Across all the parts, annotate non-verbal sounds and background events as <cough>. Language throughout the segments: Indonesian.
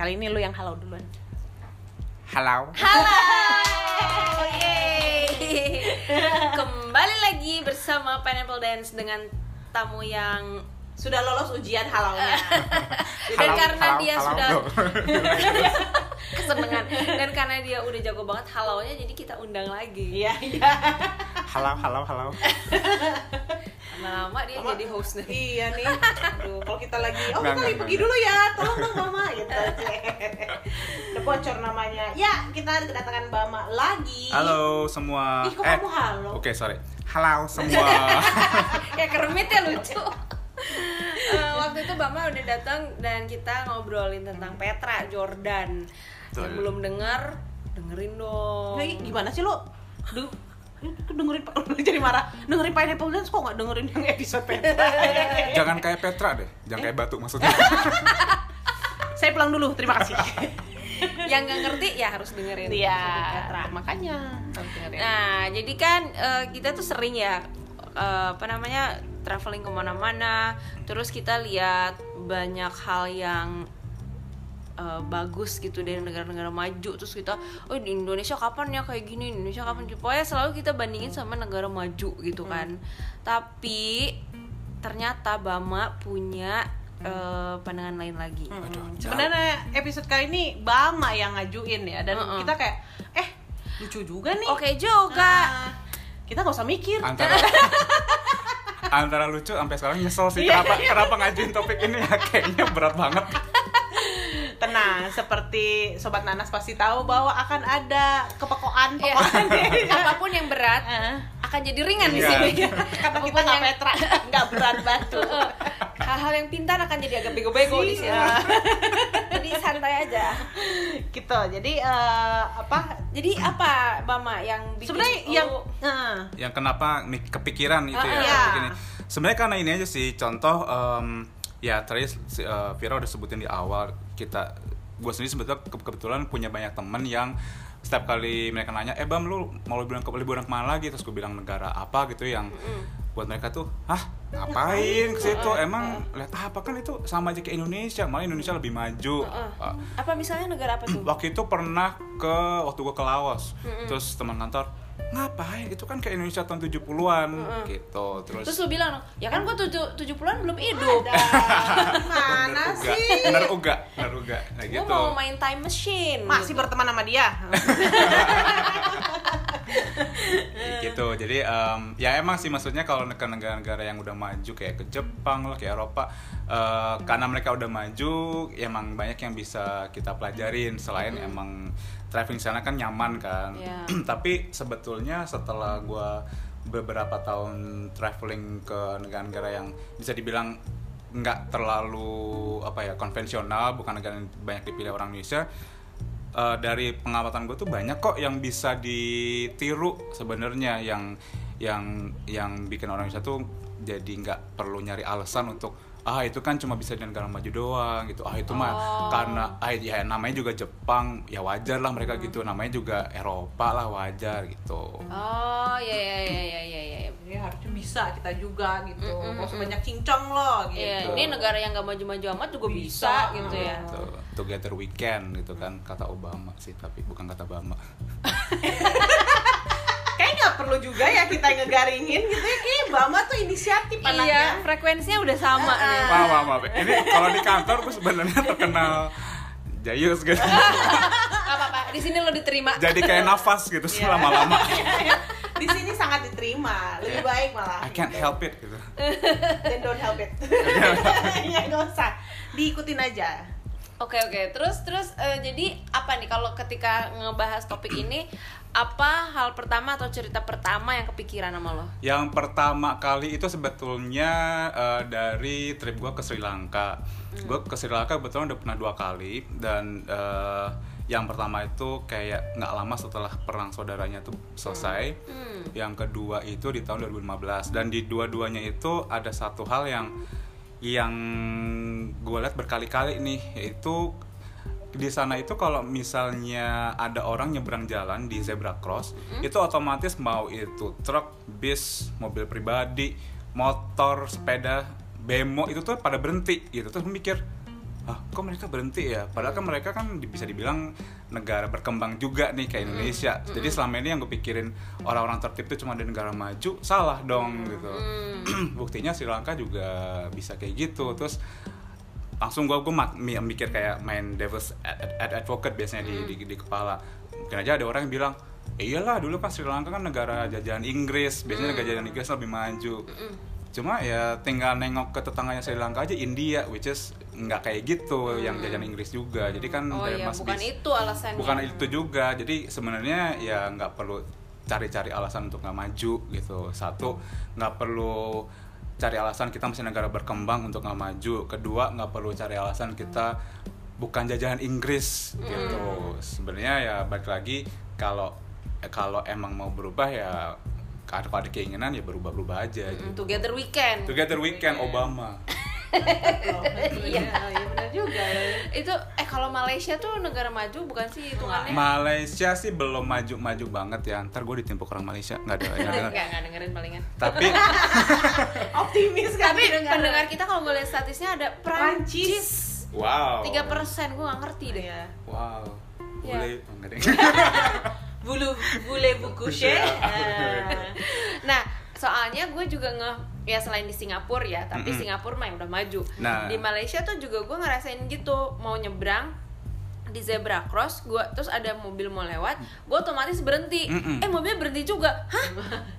kali ini lu yang halau duluan. Halo. Halo, <laughs> yeay. Kembali lagi bersama Pineapple Dance dengan tamu yang Sudah lolos ujian halaunya. <laughs> dan Halo, karena halo, dia halo. sudah <laughs> kesenangan dan karena dia udah jago banget halaunya jadi kita undang lagi. Iya, iya. halo, halo, halo. Lama-lama dia Mama- jadi host nih. Iya nih. Aduh, kalau kita lagi, oh Nggak, kita lagi pergi dulu ya, tolong dong Mama gitu. <laughs> Udah bocor namanya. Ya, kita kedatangan Bama lagi. Halo semua. Ih, kok kamu halo? Oke, sorry. Halo semua. <laughs> Kayak kermit ya lucu. <laughs> Eh, waktu itu Bama udah datang dan kita ngobrolin tentang Petra Jordan. Betul. Yang belum dengar, dengerin dong. Nah, ih, gimana sih lu? Duh, itu dengerin jadi marah. Dengerin Pineapple Dance kok nggak dengerin yang episode Petra? <laughs> Jangan kayak Petra deh. Jangan kayak batu maksudnya. <laughs> Saya pulang dulu, terima kasih. <laughs> Yang nggak ngerti ya harus dengerin. Iya, episode Petra. makanya harus dengerin. Nah, jadi kan eh, kita tuh sering ya eh, apa namanya traveling ke mana-mana, terus kita lihat banyak hal yang eh, bagus gitu dari negara-negara maju terus kita oh di Indonesia kapan ya kayak gini Indonesia kapan pokoknya selalu kita bandingin sama negara maju gitu kan tapi ternyata Bama punya eh, pandangan lain lagi Hmm. Sebenarnya episode kali ini Bama yang ngajuin ya dan Mm-mm. kita kayak eh lucu juga nih. oke juga Nah, kita nggak usah mikir. Antara <laughs> antara lucu sampai sekarang nyesel sih Iya. kenapa kenapa ngajuin topik ini ya kayaknya berat banget. Tenang, seperti sobat Nanas pasti tahu bahwa akan ada kepekoan Iya. pekoan <laughs> apa pun yang berat Eh, akan jadi ringan di Iya. sini Karena kita nggak petra, nggak berat batu. <laughs> hal-hal yang pintar akan jadi agak bego-bego di sini Iya. <laughs> jadi santai aja gitu. Jadi eh, apa? jadi apa Bama yang bikin Sebenarnya lu- yang eh, yang kenapa mik- kepikiran itu ya Ah, iya. begini. Sebenarnya karena ini aja sih contoh em, ya tadi eh, Vira udah sebutin di awal kita gue sendiri sebetulnya ke- kebetulan punya banyak temen yang setiap kali mereka nanya eh bam lu mau liburan ke liburan ke mana lagi? Terus gue bilang negara apa? gitu yang buat mereka tuh hah ngapain ke situ? Emang lihat apa kan itu sama aja kayak Indonesia malah Indonesia lebih maju. Ah, apa misalnya negara apa tuh? <clears throat> Waktu itu pernah ke waktu gue ke Laos. Terus teman kantor ngapain? Itu kan kayak Indonesia tahun 70-an gitu terus, terus lu bilang ya kan gua tujuh tujuh puluhan belum hidup. Mana sih? bener uga bener uga nah gua gitu. mau main time machine. Masih gitu. berteman sama dia. <laughs> gitu. Jadi em, ya emang sih maksudnya kalau ke negara-negara yang udah maju kayak ke Jepang lah kayak Eropa eh, karena mereka udah maju ya emang banyak yang bisa kita pelajarin. Selain emang traveling sana kan nyaman kan. Iya. <clears throat> tapi sebetulnya setelah gua beberapa tahun traveling ke negara-negara yang bisa dibilang nggak terlalu apa ya konvensional bukan negara yang banyak dipilih orang Indonesia eh, dari pengamatan gue tuh banyak kok yang bisa ditiru sebenarnya yang yang yang bikin orang Indonesia tuh jadi nggak perlu nyari alasan untuk ah itu kan cuma bisa di negara maju doang gitu ah itu mah Oh. karena ah ya namanya juga Jepang ya wajar lah mereka gitu namanya juga Eropa lah wajar gitu oh ya ya ya ya ya ya Jadi harusnya bisa kita juga gitu. Usah mm-mm. banyak cincong loh gitu. Iya, ini negara yang gak maju-maju amat juga bisa, Bisa. gitu ya. Gitu. together weekend gitu kan kata Obama sih tapi bukan kata Obama <laughs> nggak perlu juga ya kita ngegaringin gitu ya. Kayak Bama tuh inisiatif Iya, anaknya. frekuensinya udah sama nih. maaf maaf, maaf. ini kalau di kantor gue sebenarnya terkenal jayus gitu apa-apa, di sini lo diterima. jadi kayak nafas gitu Iya. lama-lama <laughs> Di sini sangat diterima, lebih baik malah. I can't help it gitu Then don't help it. <laughs> <laughs> ya nggak usah, diikutin aja. Oke oke, terus terus eh, jadi apa nih kalau ketika ngebahas topik ini apa hal pertama atau cerita pertama yang kepikiran sama lo? Yang pertama kali itu sebetulnya eh, dari trip gue ke Sri Lanka. Gue ke Sri Lanka kebetulan udah pernah dua kali dan eh, yang pertama itu kayak nggak lama setelah perang saudaranya tuh selesai. Hmm. Yang kedua itu di tahun 2015 dan di dua-duanya itu ada satu hal yang yang gue lihat berkali-kali nih yaitu di sana itu kalau misalnya ada orang nyebrang jalan di zebra cross itu otomatis mau itu truk, bis, mobil pribadi, motor, sepeda, bemo itu tuh pada berhenti gitu. Terus mikir ah kok mereka berhenti ya? Padahal kan mereka kan bisa dibilang negara berkembang juga nih kayak Indonesia. Jadi selama ini yang gue pikirin orang-orang tertib itu cuma di negara maju salah dong gitu. <clears throat> Buktinya Sri Lanka juga bisa kayak gitu. Terus langsung gue gue mikir kayak main devil's ad- ad- advocate biasanya di, di di kepala. Mungkin aja ada orang yang bilang "Eh, iyalah dulu kan Sri Lanka kan negara jajahan Inggris biasanya negara jajahan Inggris lebih maju. Cuma ya tinggal nengok ke tetangganya Sri Lanka aja India which is nggak kayak gitu yang jajahan Inggris juga. Jadi kan oh iya bukan itu alasannya. bukan itu juga. Jadi sebenarnya ya nggak perlu cari-cari alasan untuk nggak maju gitu. Satu nggak perlu cari alasan kita masih negara berkembang untuk nggak maju. Kedua nggak perlu cari alasan kita bukan jajahan Inggris gitu. Sebenarnya ya balik lagi kalau kalau emang mau berubah ya kalau ada keinginan ya berubah-berubah aja Mm, gitu. together weekend Together Weekend Obama iya iya benar juga itu eh kalau Malaysia tuh negara maju bukan sih hitungannya Malaysia sih belum maju-maju banget ya ntar gue ditimpuk orang Malaysia nggak ada yang denger. Enggak, enggak dengerin palingan tapi <laughs> optimis kan tapi pendengar. pendengar kita kalau gue lihat statisnya ada Prancis wow tiga persen gue nggak ngerti deh Iya. wow Ya. boleh nggak deh. <laughs> bulu bule buku Iya. nah soalnya gue juga nge ya selain di Singapura ya tapi Mm-mm. Singapura mah yang udah maju. Nah. di Malaysia tuh juga gue ngerasain gitu mau nyebrang di zebra cross gue terus ada mobil mau lewat gue otomatis berhenti. Mm-mm. eh mobilnya berhenti juga. Hah?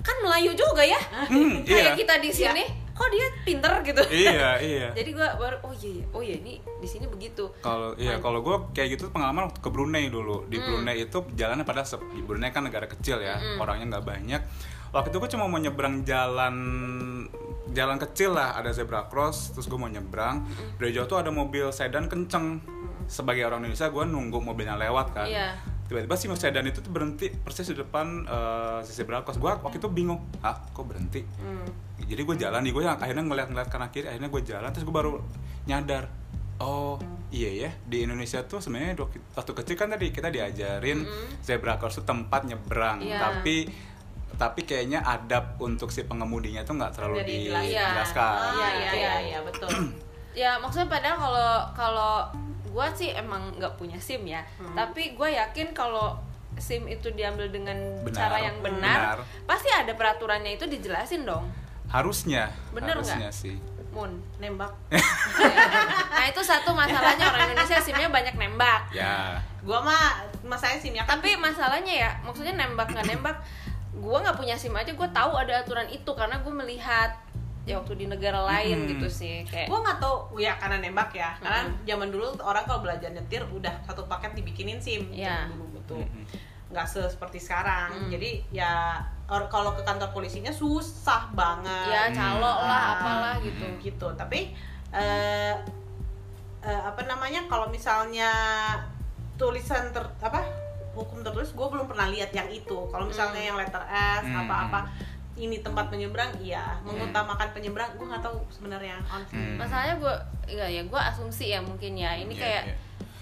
Kan Melayu juga ya? Hmm, kayak iya. kita di sini kok dia pinter gitu? Iya iya. <laughs> Jadi gue baru oh iya iya, oh iya ini di sini begitu. Kalau iya kalau gue kayak gitu pengalaman waktu ke Brunei dulu. Hmm. di Brunei itu jalannya pada sepi Brunei kan negara kecil ya orangnya nggak banyak waktu itu gue cuma mau nyebrang jalan jalan kecil lah ada zebra cross terus gue mau nyebrang. Dari jauh tuh ada mobil sedan kenceng. Sebagai orang Indonesia gue nunggu mobilnya lewat kan. Iya. tiba-tiba si sedan itu tuh berhenti persis di depan eh, si zebra cross. Gue waktu itu bingung ah kok berhenti? Hmm. jadi gue jalan nih gue akhirnya ngeliat-ngeliat kanan kiri akhirnya gue jalan terus gue baru nyadar oh iya ya di Indonesia tuh sebenarnya waktu kecil kan tadi kita diajarin zebra cross itu tempat nyebrang. Iya. tapi tapi kayaknya adab untuk si pengemudinya tuh nggak terlalu Udah dijelaskan. dijelaskan Ah, Iya, iya iya. iya iya betul <clears throat> ya maksudnya padahal kalau kalau gue sih emang nggak punya sim ya Hmm. tapi gue yakin kalau sim itu diambil dengan Benar. cara yang benar, Benar. pasti ada peraturannya itu dijelasin dong harusnya Bener harusnya nggak? sih Moon nembak <laughs> nah itu satu masalahnya orang Indonesia simnya banyak nembak ya gua mah mas saya sim ya tapi masalahnya ya maksudnya nembak nggak nembak gue nggak punya sim aja gue tahu ada aturan itu karena gue melihat ya waktu di negara lain Hmm. gitu sih kayak gue nggak tahu ya karena nembak ya karena Mm-mm. zaman dulu orang kalau belajar nyetir udah satu paket dibikinin sim Iya. zaman dulu betul Mm-mm. nggak se seperti sekarang Mm. jadi ya or- kalau ke kantor polisinya susah banget ya calo lah Ah. apalah gitu gitu tapi eh eh, apa namanya kalau misalnya tulisan ter apa hukum tertulis gue belum pernah lihat yang itu kalau misalnya Hmm. yang letter S Hmm. apa-apa ini tempat penyeberang iya mengutamakan penyeberang gue nggak tahu sebenarnya honestly. Hmm. masalahnya gue ya ya gue asumsi ya mungkin ya ini Iya, kayak iya.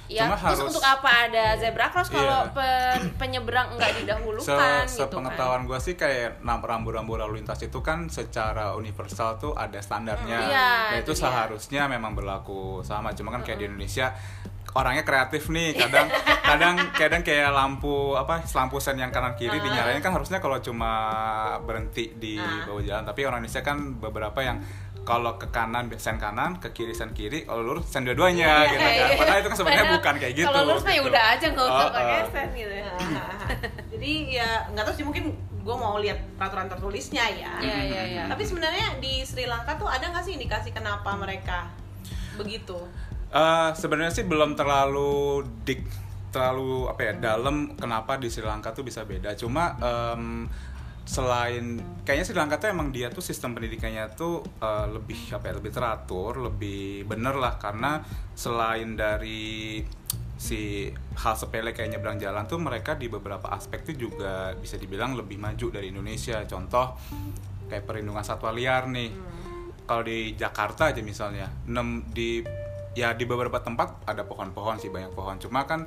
ya Cuma terus harus- untuk apa ada zebra cross kalau Iya. pen- penyeberang nggak Se didahulukan gitu kan sepengetahuan gue sih kayak rambu-rambu lalu lintas itu kan secara universal tuh ada standarnya. Hmm, iya, Dan itu seharusnya memang berlaku sama. Cuma kan kayak di Indonesia orangnya kreatif nih. Kadang <laughs> kadang kadang kayak lampu apa lampu sen yang kanan kiri Ah. dinyalain kan harusnya kalau cuma berhenti di Ah. bawah jalan. Tapi orang Indonesia kan beberapa yang kalau ke kanan sen kanan, ke kiri sen kiri, kalau lurus sen dua-duanya gitu kan. Iya. Padahal itu kan sebenarnya bukan kayak gitu. kalau lurus mah ya gitu. udah aja nggak usah Oh, pakai sen gitu ya jadi ya nggak tahu sih mungkin gue mau lihat peraturan tertulisnya ya Iya, iya, iya. tapi sebenarnya di Sri Lanka tuh ada nggak sih indikasi kenapa mereka begitu Eh, sebenarnya sih belum terlalu dik terlalu apa ya dalam kenapa di Sri Lanka tuh bisa beda. Cuma em, selain kayaknya Sri Lanka tuh emang dia tuh sistem pendidikannya tuh eh, lebih apa ya lebih teratur lebih bener lah. Karena selain dari si hal sepele kayak nyebrang jalan tuh mereka di beberapa aspek tuh juga bisa dibilang lebih maju dari Indonesia. Contoh kayak perlindungan satwa liar nih. Kalau di Jakarta aja misalnya nem di ya di beberapa tempat ada pohon-pohon sih banyak pohon. Cuma kan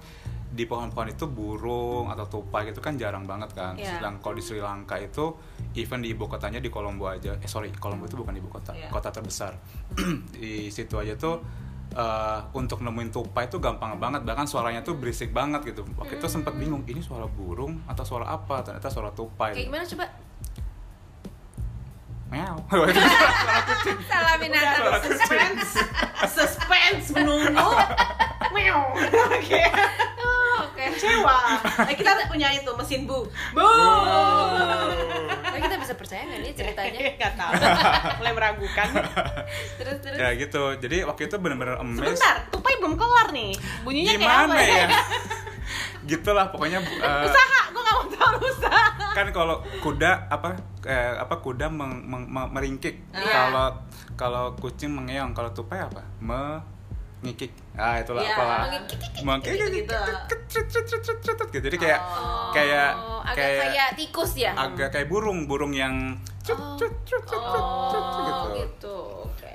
di pohon-pohon itu burung atau tupai gitu kan jarang banget kan. Iya. sedang kalau di Sri Lanka itu even di ibu kotanya di Kolombo aja. Eh sorry Kolombo itu bukan ibu kota Iya. kota terbesar. <clears throat> Di situ aja tuh eh, untuk nemuin tupai itu gampang banget. Bahkan suaranya tuh berisik banget gitu. Waktu itu sempat bingung ini suara burung atau suara apa? Ternyata suara tupai. Kayak gimana coba? Meow. <laughs> Salah binatang. Suspense. Suspense menunggu meow. Oke. Oke. kecewa. Eh, kita punya itu mesin bu. Bu. Tapi kita bisa percaya nggak nih ceritanya? <laughs> nggak tahu. Mulai meragukan. Terus terus. ya gitu. Jadi waktu itu bener-bener amazed. Sebentar tupai belum kelar nih. Bunyinya kayak gimana apa ya <laughs> gitulah pokoknya eh, usaha gue nggak mau tahu usaha kan kalau kuda apa eh, apa kuda meng- meng- me- meringkik Iya. kalau kalau kucing mengeong kalau tupai apa mengikik ah itulah Iya, apalah mengikik gitu-gitu. gitu jadi kayak kayak Oh, agak kayak kayak tikus ya? agak kayak burung burung yang cut, Oh. cut, cut, cut, cut, cut, Oh, gitu gitu.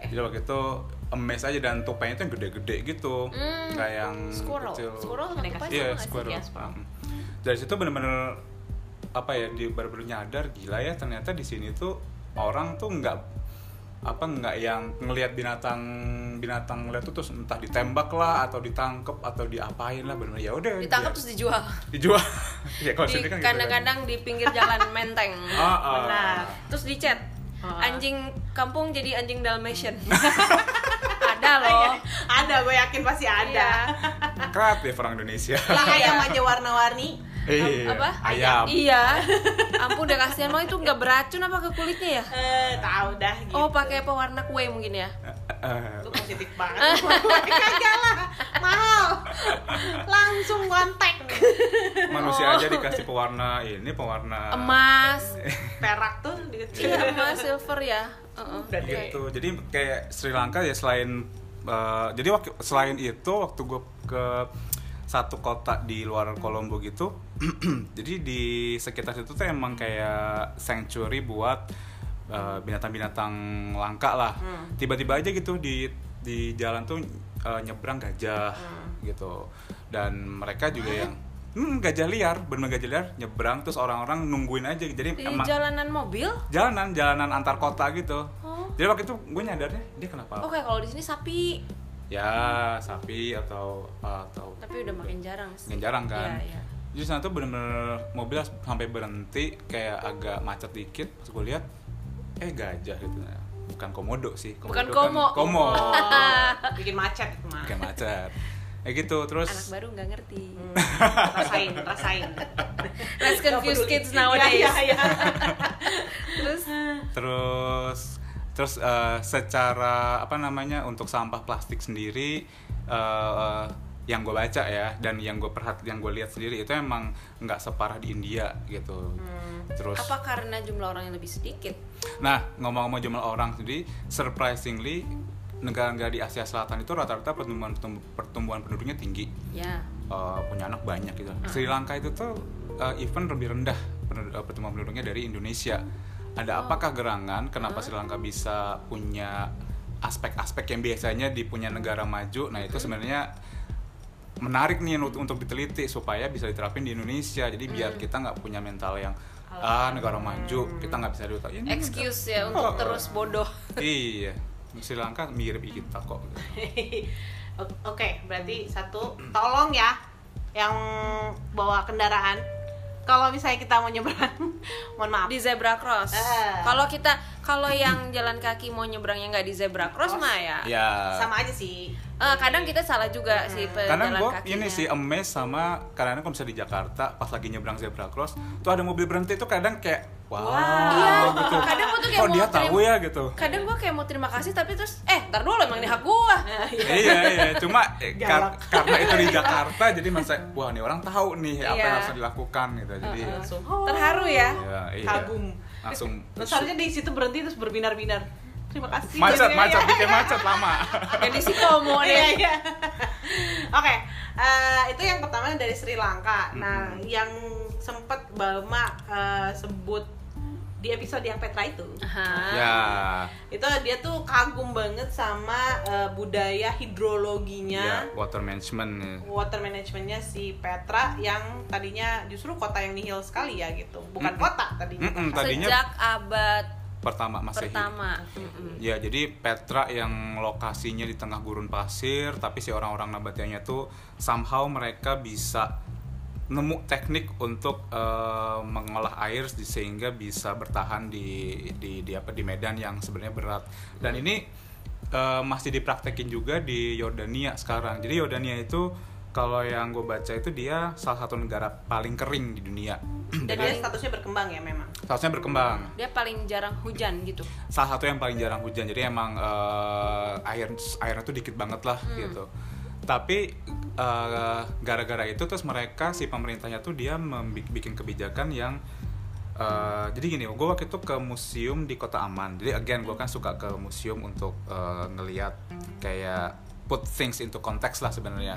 Jadi waktu itu emes aja dan tupainya tuh yang gede-gede gitu Hmm. nggak yang Squirrel. kecil Squirrel tupai iya sih? squirrel Iya, squirrel. Hmm. dari situ bener-bener apa ya di baru-baru nyadar gila ya ternyata di sini tuh orang tuh nggak apa nggak yang ngelihat binatang binatang ngeliat tuh terus entah ditembak lah atau ditangkep atau diapain lah bener ya udah Ditangkap dia- terus dijual. dijual <laughs> ya kalau Di sini kan gitu kan. kadang-kadang di pinggir jalan menteng. <laughs> Ah, ah. Benar. Terus dicet. Oh. Anjing kampung jadi anjing Dalmatian. <laughs> Ada <laughs> loh. ada gue yakin pasti ada Iya. <laughs> kreatif orang Indonesia yang ayam aja warna-warni Iya, Apa? ayam Iya. <laughs> Ampun udah kasihan emang itu nggak beracun apa ke kulitnya ya? eh tahu dah gitu. Oh, pakai pewarna kue mungkin ya? Eh, lu positif banget kagak lah mahal langsung kontak manusia Oh. aja dikasih pewarna ini pewarna Emas. perak tuh di Iya, emas silver ya. Deh. gitu jadi kayak Sri Lanka ya selain eh, jadi waktu selain itu waktu gue ke satu kota di luar Kolombo gitu <clears throat> jadi di sekitar situ tuh emang kayak sanctuary buat eh, binatang-binatang langka lah Hmm. tiba-tiba aja gitu di di jalan tuh eh, nyebrang gajah gitu dan mereka juga yang hmm, gajah liar bener gajah liar nyebrang terus orang-orang nungguin aja jadi Di emang jalanan mobil? jalanan jalanan antar kota gitu Oh. jadi waktu itu gue nyadarnya dia kenapa Oke, kalau di sini sapi. ya sapi atau atau Tapi udah makin jarang sih. yang jarang kan Iya, iya. jadi sana tuh bener-bener mobil sampai berhenti kayak agak macet dikit pas gue lihat eh gajah gitu bukan komodo sih Bukan Komodo kan komo. komo Oh, <laughs> bikin macet itu mah kayak macet kayak gitu terus Anak baru nggak ngerti. Hmm, <laughs> rasain rasain Let's confuse kids nowadays. Iya, iya, iya. <laughs> Terus terus terus eh, secara apa namanya untuk sampah plastik sendiri eh, yang gue baca ya dan yang gue perhat yang gue lihat sendiri itu emang nggak separah di India gitu terus apa karena jumlah orang yang lebih sedikit? nah ngomong-ngomong jumlah orang sendiri surprisingly negara-negara di Asia Selatan itu rata-rata pertumbuhan pertumbuhan penduduknya tinggi. Ya. eh, punya anak banyak gitu. Sri Lanka itu tuh eh, even lebih rendah eh, pertumbuhan penduduknya dari Indonesia. Ada apakah gerangan kenapa Sri Lanka bisa punya aspek-aspek yang biasanya di punya negara maju? Nah itu sebenarnya menarik nih untuk, untuk diteliti supaya bisa diterapin di Indonesia. Jadi biar kita nggak punya mental yang ah negara maju kita nggak bisa diutak ini negara- Excuse ya untuk Oh, terus bodoh. iya Sri Lanka mirip kita kok <laughs> Oke, berarti satu, tolong ya yang bawa kendaraan. Kalau misalnya kita mau nyebrang, <laughs> mohon maaf. Di zebra cross. Eh. Kalau kita kalau yang jalan kaki mau nyebrangnya nggak di zebra cross mah ya. ya Sama aja sih. Eh, kadang kita salah juga sih karena gue ini sih amazed sama kadang kalau misalnya di Jakarta pas lagi nyebrang zebra cross tuh ada mobil berhenti tuh kadang kayak wow, Iya, gitu kadang gua tuh kayak oh dia mau tahu terima- ya gitu Kadang gua kayak mau terima kasih tapi terus eh ntar dulu emang ini hak gua. iya iya cuma eh, kar- karena itu di Jakarta jadi masa wah nih orang tahu nih apa yang Iya. harus dilakukan gitu jadi Langsung oh, Terharu ya. ya, iya. Kagum. langsung Terus harusnya di situ berhenti terus berbinar-binar. Terima kasih. macet Jadi, macet ya, bikin ya. macet lama Jadi si komo Iya, deh. iya. Oke, eh, itu yang pertama dari Sri Lanka. Nah, yang sempat Balma eh, sebut di episode yang Petra itu, Aha. ya itu dia tuh kagum banget sama eh, budaya ya hidrologinya, water management ya. water managementnya si Petra yang tadinya justru kota yang nihil sekali ya gitu, bukan Mm-mm. kota tadinya. Mm-mm, tadinya Sejak abad pertama Masehi. pertama Mm-mm. Ya, jadi Petra yang lokasinya di tengah gurun pasir, tapi si orang-orang Nabatianya tuh somehow mereka bisa nemu teknik untuk eh, mengolah air sehingga bisa bertahan di di di apa di medan yang sebenarnya berat. Dan ini eh, masih dipraktekin juga di Yordania sekarang. Jadi Yordania itu kalau yang gue baca itu dia salah satu negara paling kering di dunia. <clears throat> Dan dia statusnya berkembang ya memang. Seharusnya berkembang. dia paling jarang hujan gitu salah satu yang paling jarang hujan jadi emang eh, air airnya tuh dikit banget lah gitu tapi eh, gara-gara itu terus mereka si pemerintahnya tuh dia bikin kebijakan yang eh, jadi gini gue waktu itu ke museum di kota aman. Jadi again gue kan suka ke museum untuk eh, ngeliat kayak put things into context lah sebenarnya.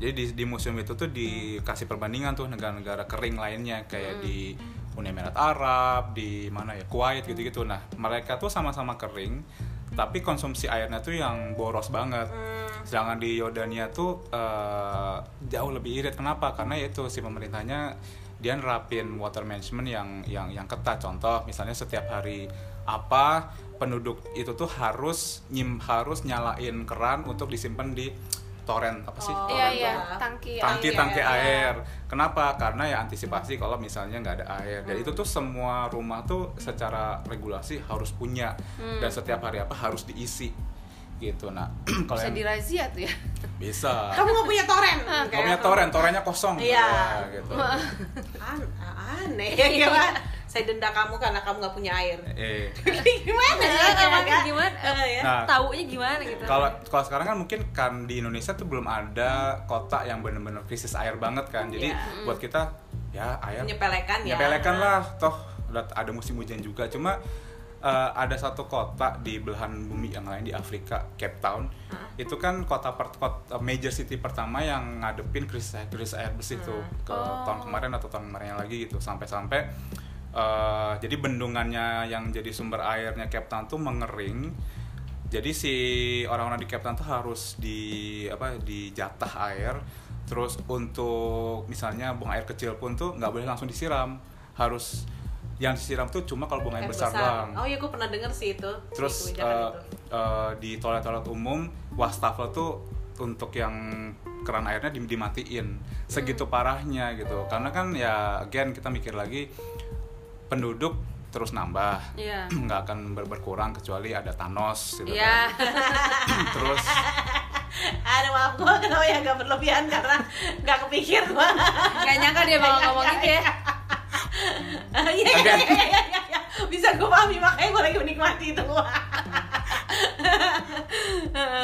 Jadi di, di museum itu tuh dikasih perbandingan tuh negara-negara kering lainnya. Kayak di Uni Emirat Arab di mana ya Kuwait gitu-gitu. Nah mereka tuh sama-sama kering tapi konsumsi airnya tuh yang boros banget. Sedangkan di Yordania tuh eh, jauh lebih irit. Kenapa? Karena itu si pemerintahnya dia nerapin water management yang yang yang ketat. Contoh misalnya setiap hari apa penduduk itu tuh harus nyim harus nyalain keran untuk disimpan di toren apa sih Oh, iya Toren iya tuh tangki tangki air. tangki Iya, iya. air. Kenapa? Karena ya antisipasi kalau misalnya nggak ada air. Dan itu tuh semua rumah tuh secara regulasi harus punya dan setiap hari apa harus diisi gitu. Nah, <clears throat> kalau bisa yang dirazia tuh ya bisa. Kamu nggak punya toren? Kamu punya toren, torennya kosong. Iya. Ya, gitu. An- aneh ya kan? Saya denda kamu karena kamu nggak punya air. Eh, <laughs> gimana ya? Gimana, gimana? Eh, ya. Nah, taunya gimana gitu kalau kalau sekarang kan mungkin kan di Indonesia tuh belum ada kota yang bener-bener krisis air banget kan. Jadi Iya. buat kita ya air Menyepelekan ya. Menyepelekan lah, toh ada musim hujan juga. Cuma eh, ada satu kota di belahan bumi yang lain di Afrika, Cape Town. Itu kan kota, per, kota major city pertama yang ngadepin krisis air, krisis air bersih tuh ke Oh. tahun kemarin atau tahun kemarin lagi gitu sampai-sampai eh, jadi bendungannya yang jadi sumber airnya Cape Town tuh mengering. Jadi si orang-orang di Cape Town tuh harus di apa dijatah air. Terus untuk misalnya buang air kecil pun tuh nggak boleh langsung disiram, harus yang disiram tuh cuma kalau buang air, Air besar, doang. Oh iya, gue pernah denger sih itu. Terus di itu. eh, di toilet-toilet umum wastafel tuh untuk yang keran airnya di- dimatiin segitu parahnya gitu karena kan ya again kita mikir lagi penduduk terus nambah Iya. <clears throat> nggak akan ber- berkurang kecuali ada Thanos gitu Iya. kan <clears throat> terus <laughs> Aduh maaf gue kenapa ya gak berlebihan karena gak kepikir gue. Gak nyangka dia bakal ngomong gitu ya. <laughs> Iya iya iya iya iya, iya. Bisa gue pahami makanya gue lagi menikmati itu.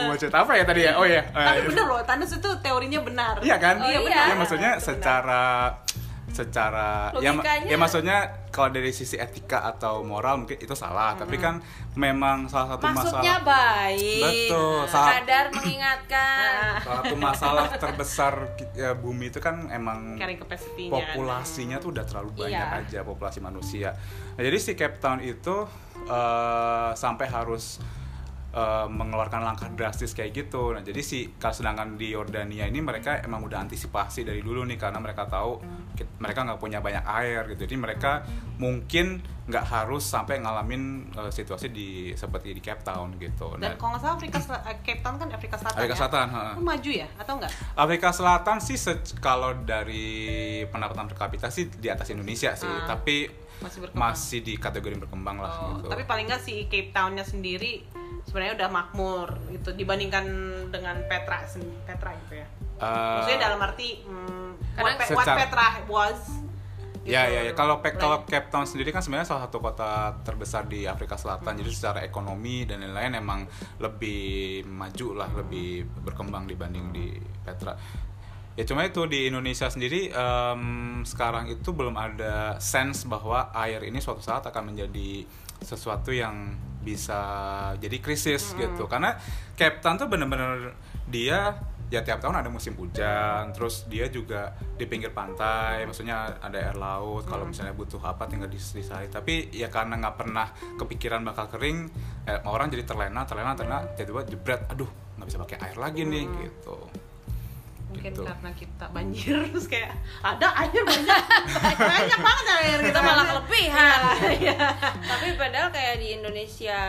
mau cerita apa ya tadi ya oh ya Tapi bener loh, Thanos itu teorinya benar. Iya kan? Oh, Iya iya. benar. Ya maksudnya Benar. secara secara ya, Logikanya- ya maksudnya kalau dari sisi etika atau moral mungkin itu salah, tapi kan memang salah satu Maksudnya masalah baik. Betul, saat- Sadar mengingatkan. <laughs> salah satu masalah terbesar ya, bumi itu kan emang kan. populasinya tuh udah terlalu banyak Iya. aja populasi manusia. Nah, jadi si Cape Town itu eh, sampai harus eh, mengeluarkan langkah drastis kayak gitu. Nah, jadi si kalau sedangkan di Yordania ini mereka emang udah antisipasi dari dulu nih karena mereka tahu mereka nggak punya banyak air gitu. Jadi mereka mungkin nggak harus sampai ngalamin eh, situasi di seperti di Cape Town gitu. Dan Nah, kalau nggak salah Afrika eh, Cape Town kan Afrika Selatan Afrika ya? Selatan, ha. Itu maju ya atau enggak? Afrika Selatan sih kalau dari pendapatan per kapita sih di atas Indonesia sih, Ah. tapi Masih berkembang. masih di kategori berkembang lah Oh, gitu. tapi paling nggak si Cape Town-nya sendiri sebenarnya udah makmur gitu dibandingkan dengan Petra Petra gitu ya. Eh, Maksudnya dalam arti hmm, Karena what, Pe- what secara- Petra was Ya, gitu. ya, ya. Kalau Pe- kalau Cape Town sendiri kan sebenarnya salah satu kota terbesar di Afrika Selatan. Jadi secara ekonomi dan lain-lain emang lebih maju lah, lebih berkembang dibanding di Petra. Ya cuma itu di Indonesia sendiri em, sekarang itu belum ada sense bahwa air ini suatu saat akan menjadi sesuatu yang bisa jadi krisis gitu. Karena Cape Town tuh bener-bener dia ya tiap tahun ada musim hujan terus dia juga di pinggir pantai maksudnya ada air laut kalau misalnya butuh apa tinggal dis- disari tapi ya karena nggak pernah kepikiran bakal kering eh, orang jadi terlena terlena terlena tiba-tiba jebret aduh nggak bisa pakai air lagi nih gitu mungkin Gitu. karena kita banjir <laughs> terus kayak ada air banyak <laughs> banyak banget air kita malah kelebihan <laughs> Iya. tapi padahal kayak di Indonesia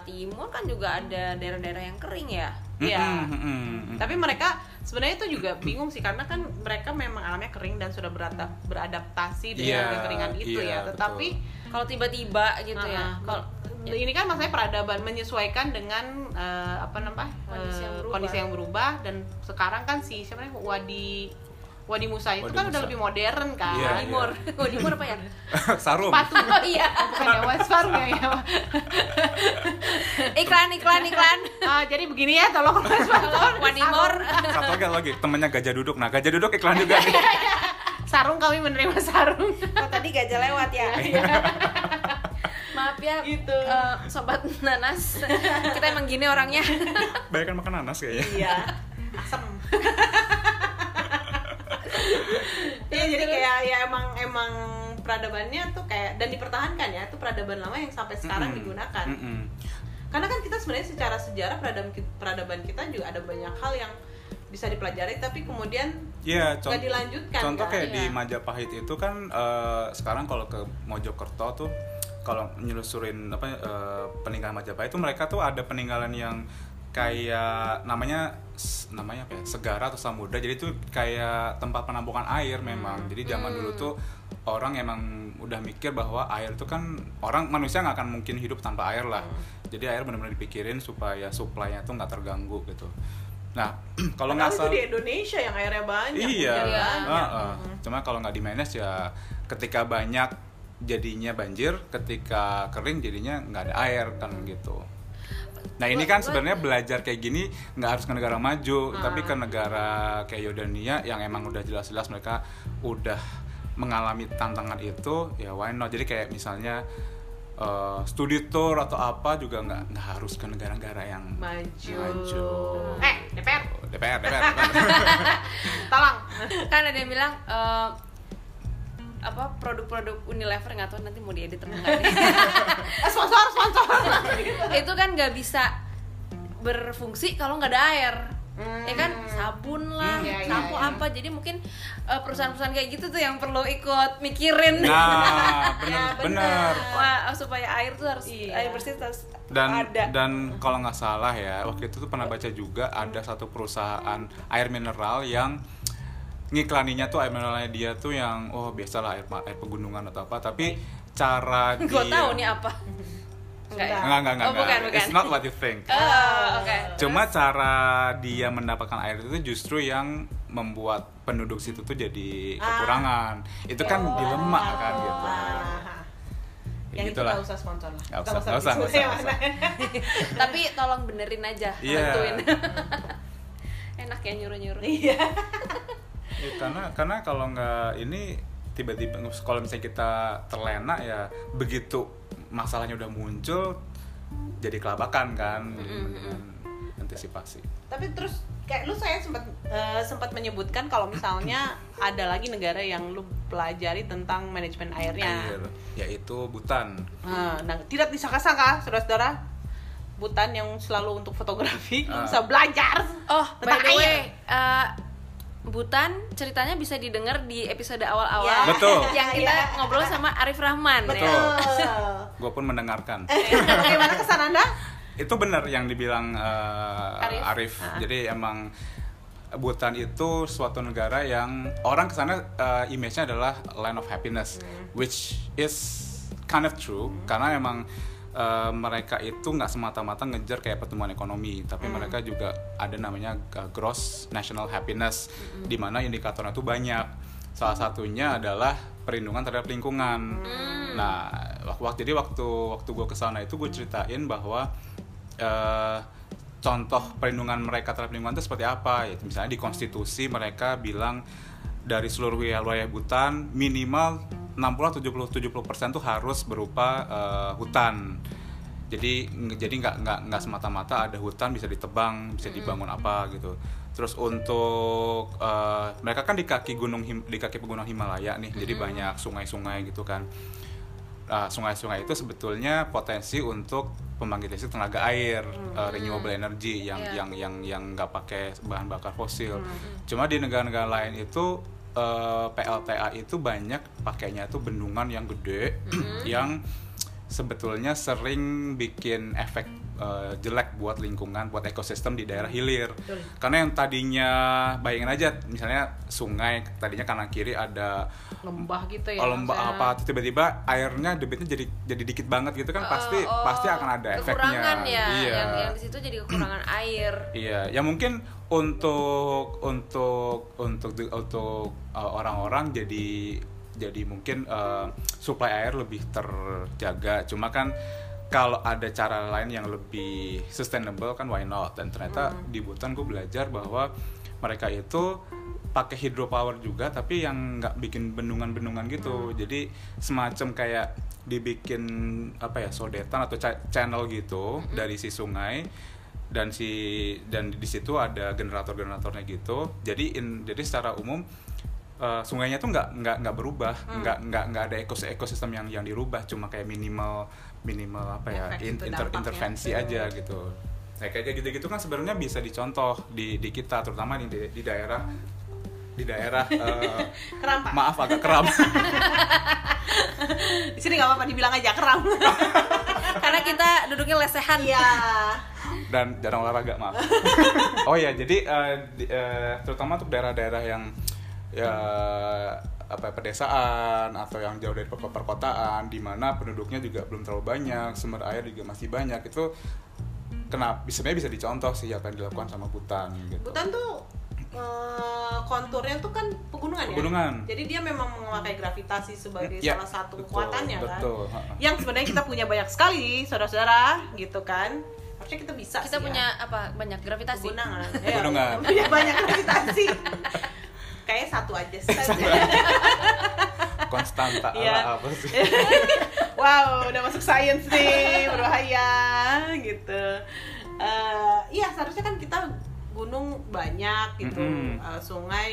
Timur kan juga ada daerah-daerah yang kering ya Iya. Mm-mm. tapi mereka sebenarnya itu juga bingung sih karena kan mereka memang alamnya kering dan sudah beradap- beradaptasi dengan Iya, kekeringan itu iya, ya tetapi kalau tiba-tiba gitu ya Uh-uh. Kalau ini kan maksudnya peradaban menyesuaikan dengan eh, apa namanya Kondisi yang eh, berubah. kondisi yang berubah. Dan sekarang kan si siapa namanya Wadi Wadi Musa itu Wadi kan udah Musa. lebih modern kan. Iya, iya. Timur oh <laughs> Timur apa ya? <laughs> Sarum. sepatu. <laughs> Oh iya. Bukan ya West Farm ya, ya. iklan iklan iklan. Ah, jadi begini ya tolong. Farm Wadimor Satu lagi lagi. Temennya gajah duduk. Nah gajah duduk iklan juga nih. sarung kami menerima sarung. Oh tadi gajah lewat ya maaf ya Gitu. eh, sobat nanas kita emang gini orangnya <laughs> Banyak kan makan nanas kayaknya. iya asem Iya jadi kayak ya emang emang peradabannya tuh kayak dan dipertahankan ya itu peradaban lama yang sampai sekarang Mm-mm. digunakan Mm-mm. karena kan kita sebenarnya secara sejarah peradaban peradaban kita juga ada banyak hal yang bisa dipelajari tapi kemudian Iya, nggak dilanjutkan contoh kan? kayak di Iya. Majapahit itu kan eh, sekarang kalau ke Mojokerto tuh kalau nyelusurin apa eh, peninggalan Majapahit itu mereka tuh ada peninggalan yang kayak namanya namanya apa ya? Segara atau samudra. Jadi itu kayak tempat penampungan air memang. Jadi zaman dulu tuh orang emang udah mikir bahwa air itu kan orang manusia nggak akan mungkin hidup tanpa air lah. Jadi air benar-benar dipikirin supaya supply-nya tuh nggak terganggu gitu. Nah <clears throat> kalau nggak salah di Indonesia yang airnya banyak Iya, Iya. banyak. Heeh. cuma kalau nggak di manage ya ketika banyak jadinya banjir, ketika kering jadinya nggak ada air kan gitu. Nah ini kan sebenarnya belajar kayak gini nggak harus ke negara maju, tapi ke negara kayak Yordania yang emang udah jelas-jelas mereka udah mengalami tantangan itu, ya why not? Jadi kayak misalnya eh, studi tour atau apa juga nggak nggak harus ke negara-negara yang maju. Maju. Eh, DPR, DPR, DPR, DPR. <laughs> tolong. <laughs> kan ada yang bilang eh, apa produk-produk Unilever nggak tahu nanti mau diedit atau enggak nih. <laughs> Eh, sponsor, sponsor. <laughs> itu kan nggak bisa berfungsi kalau nggak ada air Hmm. ya kan sabun lah Hmm, iya, iya, sampo iya. apa jadi mungkin eh, perusahaan-perusahaan kayak gitu tuh yang perlu ikut mikirin Nah, <laughs> Ya, bener, bener. bener. wah supaya air tuh harus Iya. air bersih harus dan ada dan kalau nggak salah ya waktu itu tuh pernah baca juga ada satu perusahaan air mineral yang ngiklaninya tuh air mineralnya dia tuh yang oh biasalah air air pegunungan atau apa tapi cara <laughs> dia gue tahu nih apa enggak ya? Nggak, nggak, nggak, oh, bukan, nggak. bukan. It's not what you think. Oh, oke. Cuma cara dia mendapatkan air itu justru yang membuat penduduk situ tuh jadi Ah. kekurangan. Itu kan Oh. dilema kan gitu. Ah. Ya Yang itu gitulah. nggak usah sponsor lah. Nggak usah, nggak usah, nggak usah, nggak <laughs> usah. tapi tolong benerin aja Iya. bantuin <laughs> enak ya nyuruh-nyuruh Iya. Ya, karena karena kalau nggak ini tiba-tiba kalau misalnya kita terlena ya begitu masalahnya udah muncul jadi kelabakan kan mendingan antisipasi Tapi terus kayak lu saya sempat eh, sempat menyebutkan kalau misalnya <coughs> ada lagi negara yang lu pelajari tentang manajemen airnya. air yaitu Butan Nah, nah, tidak disangka-sangka, saudara-saudara, Butan yang selalu untuk fotografi Ah. bisa belajar. oh by Tentang the way air. eh, Butan ceritanya bisa didengar di episode awal-awal Ya. Betul. <laughs> yang kita Ya. ngobrol sama Arif Rahman Betul. ya. <laughs> gue pun mendengarkan <laughs> Bagaimana kesan Anda? itu benar yang dibilang eh, Arif. Arif, Ah. jadi emang Butan itu suatu negara yang orang ke sana eh, image-nya adalah land of happiness, Hmm. which is kind of true karena emang eh, mereka itu nggak semata-mata ngejar kayak pertumbuhan ekonomi, tapi Hmm. mereka juga ada namanya eh, gross national happiness, Hmm. di mana indikatornya itu banyak. Salah satunya adalah perlindungan terhadap lingkungan. Hmm. Nah, waktu jadi waktu waktu gue ke sana itu gue ceritain bahwa eh, contoh perlindungan mereka terhadap lingkungan itu seperti apa ya misalnya di konstitusi mereka bilang dari seluruh wilayah, wilayah Butan minimal 60 70 70 persen tuh harus berupa eh, hutan. Jadi jadi nggak nggak nggak semata-mata ada hutan bisa ditebang bisa dibangun apa gitu. Terus untuk eh, mereka kan di kaki gunung Him- di kaki pegunungan Himalaya nih jadi banyak sungai-sungai gitu kan. Ah, sungai-sungai itu sebetulnya potensi untuk pembangkit listrik tenaga air uh, renewable energy yang Iya. yang yang yang nggak pakai bahan bakar fosil. Cuma di negara-negara lain itu eh, PLTA itu banyak pakainya itu bendungan yang gede yang sebetulnya sering bikin efek eh, jelek buat lingkungan, buat ekosistem di daerah hilir. Betul. Karena yang tadinya bayangin aja, misalnya sungai tadinya kanan kiri ada lembah gitu ya oh, lembah apa, terus tiba-tiba airnya debitnya jadi jadi dikit banget gitu kan pasti Eh, oh, pasti akan ada efeknya. kekurangan ya Iya. yang yang di situ jadi kekurangan <clears throat> air Iya, ya mungkin untuk untuk untuk untuk uh, orang-orang jadi jadi mungkin uh, supply air lebih terjaga. Cuma kan kalau ada cara lain yang lebih sustainable kan why not? Dan ternyata di Butan gue belajar bahwa mereka itu pakai hydropower juga tapi yang nggak bikin bendungan-bendungan gitu. Jadi semacam kayak dibikin apa ya sodetan atau cha- channel gitu dari si sungai dan si dan di situ ada generator-generatornya gitu. Jadi in, jadi secara umum eh, sungainya tuh nggak nggak nggak berubah, nggak nggak nggak ada ekos ekosistem yang yang dirubah, cuma kayak minimal minimal apa ya Efek in- itu inter- intervensi aja gitu. Nah, kayak gitu-gitu kan sebenarnya bisa dicontoh di di kita terutama di di daerah di daerah <laughs> keram pak maaf agak keram. <laughs> di sini nggak apa-apa dibilang aja keram. <laughs> Karena kita duduknya lesehan. Iya. Dan jarang olahraga maaf. oh ya jadi eh, di- eh, terutama untuk daerah-daerah yang ya apa ya, pedesaan atau yang jauh dari per- perkotaan di mana penduduknya juga belum terlalu banyak sumber air juga masih banyak itu kenapa sebenarnya bisa dicontoh sih apa yang dilakukan sama Butan gitu. Butan tuh eh, konturnya tuh kan pegunungan, Pegunungan. ya. Jadi dia memang memakai gravitasi sebagai Ya, salah satu betul, kekuatannya betul, kan. Yang sebenarnya kita punya banyak sekali saudara-saudara gitu kan. Harusnya kita bisa kita sih punya ya. apa banyak gravitasi pegunungan. <laughs> Pegunungan. Ya, punya banyak gravitasi. <laughs> Kayak satu aja saja. <laughs> Konstanta Iya. ala apa sih? <laughs> wow, udah masuk sains nih, berbahaya gitu. Eh, Iya, seharusnya kan kita gunung banyak gitu, Mm-mm. Eh, sungai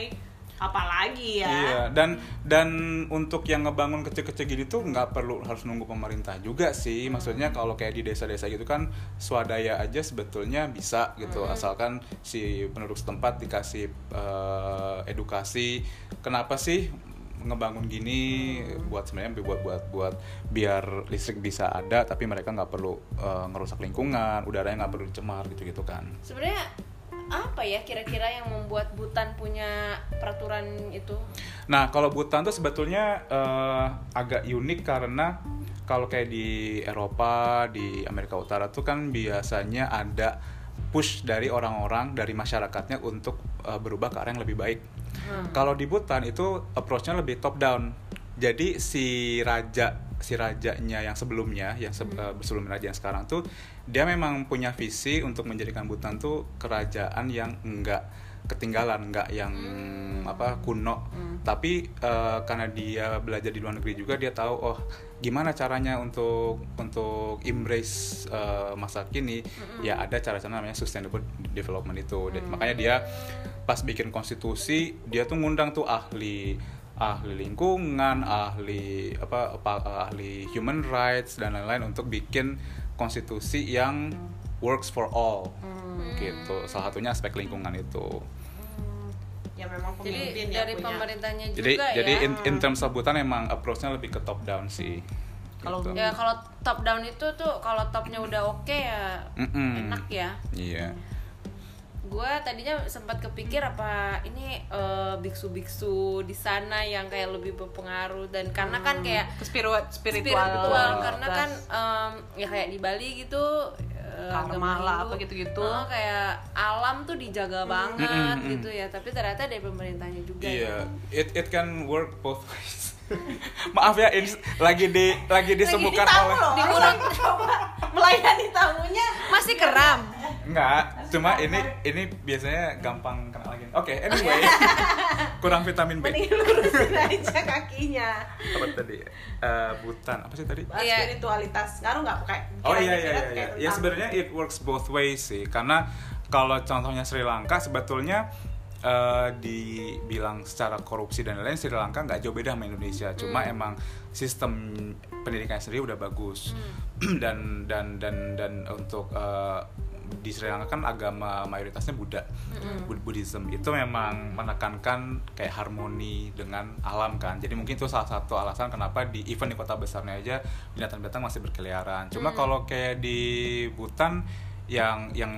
apalagi ya. Iya, dan dan untuk yang ngebangun kecil-kecil gini tuh nggak perlu harus nunggu pemerintah juga sih. Maksudnya kalau kayak di desa-desa gitu kan swadaya aja sebetulnya bisa gitu, asalkan si penduduk setempat dikasih eh, edukasi. Kenapa sih ngebangun gini buat sebenarnya buat buat buat biar listrik bisa ada tapi mereka nggak perlu eh, ngerusak lingkungan udaranya nggak perlu dicemar gitu gitu kan sebenarnya apa ya kira-kira yang membuat Butan punya peraturan itu Nah, kalau Butan tuh sebetulnya eh, agak unik karena kalau kayak di Eropa, di Amerika Utara tuh kan biasanya ada push dari orang-orang dari masyarakatnya untuk eh, berubah ke arah yang lebih baik. Kalau di Butan itu approach-nya lebih top down. Jadi si raja si rajanya yang sebelumnya, yang se- eh, sebelum raja yang sekarang tuh dia memang punya visi untuk menjadikan Butan tuh kerajaan yang enggak ketinggalan, enggak yang apa kuno. Tapi eh, karena dia belajar di luar negeri juga dia tahu oh gimana caranya untuk untuk embrace eh, masa kini. Ya ada cara-cara namanya sustainable development itu. Dan Makanya dia pas bikin konstitusi dia tuh ngundang tuh ahli ahli lingkungan, ahli apa, apa ahli human rights dan lain-lain untuk bikin konstitusi yang works for all gitu. Salah satunya aspek lingkungan itu. Ya memang jadi yang dari punya. pemerintahnya juga Jadi jadi ya in, in terms of Butan emang approach-nya lebih ke top down sih. Kalau Gitu. ya kalau top down itu tuh kalau topnya udah oke ya Mm-mm. enak ya Iya. Gue tadinya sempat kepikir apa ini eh, biksu-biksu di sana yang kayak lebih berpengaruh dan karena kan kayak spiritual spiritual, spiritual karena kan em, ya kayak di Bali gitu eh, Karma lah, apa gitu-gitu. eh, kayak alam tuh dijaga banget Mm-mm, gitu ya tapi ternyata dari pemerintahnya juga Iya, ya. it it can work both ways. <laughs> Maaf ya, ini lagi di lagi disembuhkan Lagi oleh loh, orang <laughs> coba melayani tamunya masih keram Enggak, cuma ini ini biasanya gampang kena lagi. Oke, anyway. <laughs> Kurang vitamin B. mending lurusin aja kakinya Apa tadi? Eh, butan. Apa sih tadi? Bahas Iya. spiritualitas ngaruh nggak kayak Oh iya iya iya. iya. Ya sebenarnya it works both ways sih. Karena kalau contohnya Sri Lanka sebetulnya eh, dibilang secara korupsi dan lain-lain Sri Lanka nggak jauh beda sama Indonesia. Cuma emang sistem pendidikannya sendiri udah bagus. <clears throat> Dan dan dan dan untuk eh, di Sri Lanka kan agama mayoritasnya Buddha. Bud- Buddhism. Itu memang menekankan kayak harmoni dengan alam kan. Jadi mungkin itu salah satu alasan kenapa di event di kota besarnya aja binatang-binatang masih berkeliaran. Cuma kalau kayak di Butan yang yang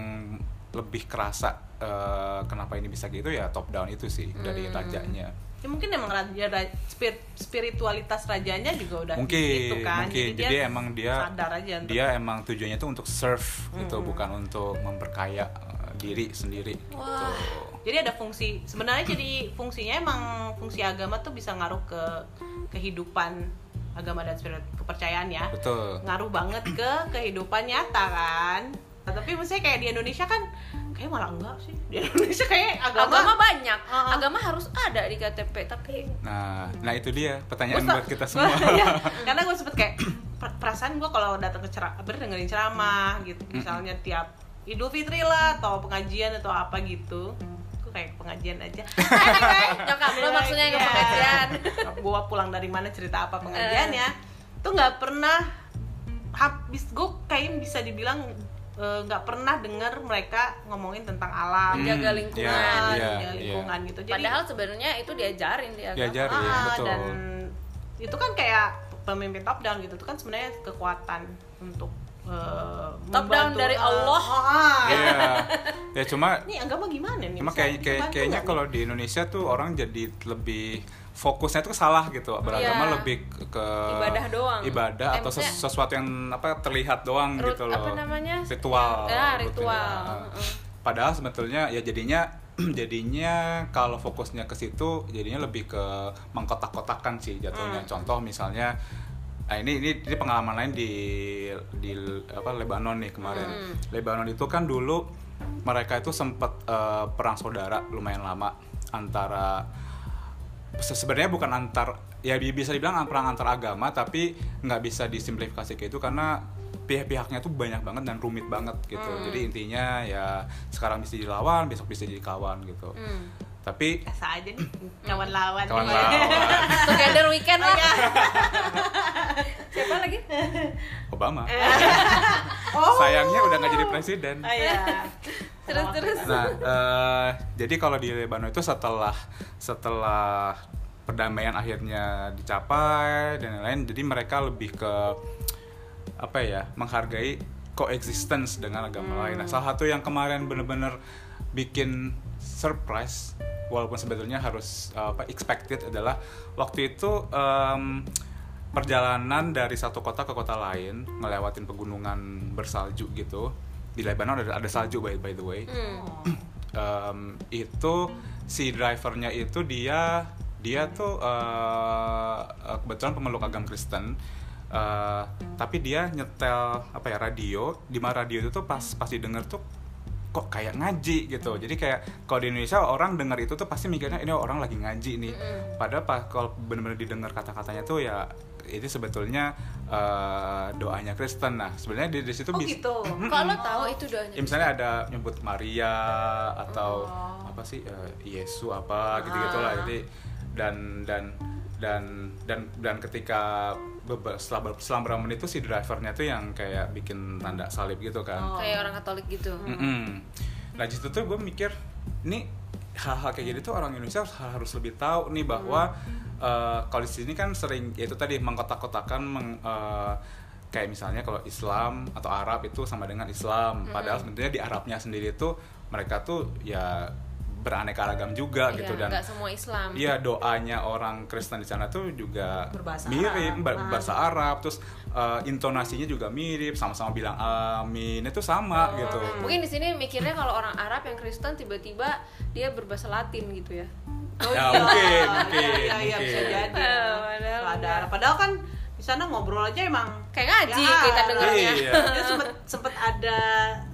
lebih kerasa eh, kenapa ini bisa gitu ya top down itu sih dari rajanya. Ya mungkin emang raja ra- spir- spiritualitas rajanya juga udah mungkin gitu kan mungkin. jadi, emang dia sadar aja untuk- dia emang tujuannya itu untuk serve gitu bukan untuk memperkaya eh, diri sendiri Wah. gitu. jadi ada fungsi sebenarnya jadi fungsinya emang fungsi agama tuh bisa ngaruh ke kehidupan agama dan spirit kepercayaan ya. Betul. Ngaruh banget ke kehidupan nyata kan tapi maksudnya kayak di Indonesia kan kayak malah enggak sih. Di Indonesia kayak agama, agama banyak. Uh-uh. agama harus ada di KTP tapi nah nah itu dia pertanyaan Gua buat kita <laughs> semua. Iya, karena gue sempet kayak <clears throat> per- perasaan gue kalau datang ke ceramah dengerin ceramah gitu. Misalnya tiap Idul Fitri lah atau pengajian atau apa gitu. Gue kayak pengajian aja. <laughs> Nyokap lo maksudnya yang pengajian. Gue pulang dari mana cerita apa pengajiannya tuh nggak pernah habis. Gue kayak bisa dibilang eh, nggak pernah dengar mereka ngomongin tentang alam Hmm, Jaga lingkungan. iya, iya, jaga lingkungan gitu jadi padahal sebenarnya itu diajarin di agama Diajarin. Iya, Ah, betul. dan itu kan kayak pemimpin top down gitu itu kan sebenarnya kekuatan untuk eh, Top down dari eh, Allah. oh, ah. Iya. ya cuma ini agama gimana nih cuma kayak, kayak kayaknya kalau di Indonesia tuh orang jadi lebih fokusnya tuh salah gitu beragama Iya. lebih ke, Ibadah doang. ibadah Eh, atau ses- maksudnya- sesuatu yang apa terlihat doang Rut- gitu loh apa namanya? ritual Ya, rutin. ritual. Nah, Heeh. padahal sebetulnya ya jadinya <clears throat> jadinya kalau fokusnya ke situ jadinya lebih ke mengkotak-kotakan sih jatuhnya contoh misalnya Nah ini, ini ini pengalaman lain di di apa Lebanon nih kemarin. Lebanon itu kan dulu mereka itu sempat eh, perang saudara lumayan lama antara sebenarnya bukan antar ya bi- bisa dibilang perang antar agama tapi nggak bisa disimplifikasi kayak itu karena pihak-pihaknya tuh banyak banget dan rumit banget gitu. Jadi intinya ya sekarang bisa dilawan, besok bisa jadi kawan gitu. Hmm. Tapi biasa aja nih kawan lawan kawan Iya. lawan together weekend lah Iya. siapa lagi Obama. <laughs> oh Sayangnya udah nggak jadi presiden. Ah, iya. terus terus Nah, eh, jadi kalau di Lebanon itu setelah setelah perdamaian akhirnya dicapai dan lain-lain, jadi mereka lebih ke apa ya, menghargai coexistence dengan agama lain. Nah, salah satu yang kemarin bener-bener bikin surprise, walaupun sebetulnya harus apa expected adalah waktu itu em, perjalanan dari satu kota ke kota lain, ngelewatin pegunungan bersalju gitu. Di Lebanon ada, ada salju by, by the way Hmm. <clears throat> Em, itu si drivernya itu dia dia tuh eh, kebetulan pemeluk agama Kristen eh, tapi dia nyetel apa ya radio di mana radio itu tuh pas pas didengar tuh kok kayak ngaji gitu. Jadi kayak kalau di Indonesia orang dengar itu tuh pasti mikirnya ini orang lagi ngaji nih. Padahal pas kalau benar-benar didengar kata-katanya tuh ya itu sebetulnya eh, doanya Kristen. Nah sebenarnya di, di situ oh bis- gitu? Lo tahu itu doanya Ya, misalnya ada nyebut Maria atau Oh. apa sih eh, Yesus apa gitu gitulah Ah. jadi dan dan dan dan dan ketika setelah, ber- setelah beberapa menit itu si drivernya tuh yang kayak bikin tanda salib gitu kan. Kayak orang Katolik gitu. Mm-mm. Nah di situ tuh gue mikir, nih hal-hal kayak gini tuh orang Indonesia harus, harus lebih tahu nih bahwa eh, kalau di sini kan sering ya itu tadi mengkotak-kotakan meng, eh, kayak misalnya kalau Islam atau Arab itu sama dengan Islam, padahal sebenarnya di Arabnya sendiri tuh mereka tuh ya beraneka ragam juga gitu Iya, dan nggak semua Islam Iya doanya orang Kristen di sana tuh juga Berbahasa mirip Arab. Ah. bahasa Arab terus eh, intonasinya juga mirip sama-sama bilang amin itu sama gitu mungkin di sini mikirnya kalau orang Arab yang Kristen tiba-tiba dia berbahasa Latin gitu ya <laughs> Oh, Ya, iya. mungkin, Iya, mungkin, iya, iya, bisa mungkin. jadi padahal enggak. padahal kan di sana ngobrol aja emang kayak ngaji Ya, kita dengarnya Iya. Ya, sempet sempet ada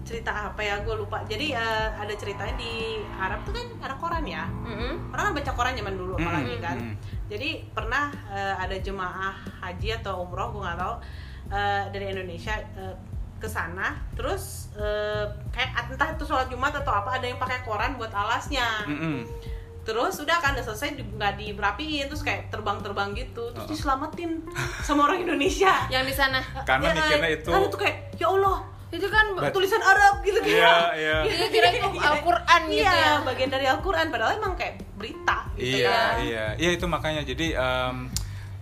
cerita apa ya gue lupa. Jadi eh, ada ceritanya di Arab tuh kan ada koran ya? Mm-mm. orang kan baca koran zaman dulu Mm-mm, apalagi kan. Mm-mm. jadi pernah eh, ada jemaah haji atau umroh gue nggak tahu eh, dari Indonesia eh, ke sana. Terus eh, kayak entah itu sholat jumat atau apa ada yang pakai koran buat alasnya. Mm-mm. terus udah kan udah selesai di- nggak dirapiin terus kayak terbang-terbang gitu. Terus Oh. diselamatin sama orang Indonesia. <laughs> Yang di sana. Karena Ya, mikirnya itu- kan itu kayak ya Allah itu kan Bet- tulisan Arab gitu kan Iya, iya. dia kira itu Al-Quran gitu iya ya bagian dari Al-Quran padahal emang kayak berita gitu Iya, kan. iya, iya itu makanya jadi em,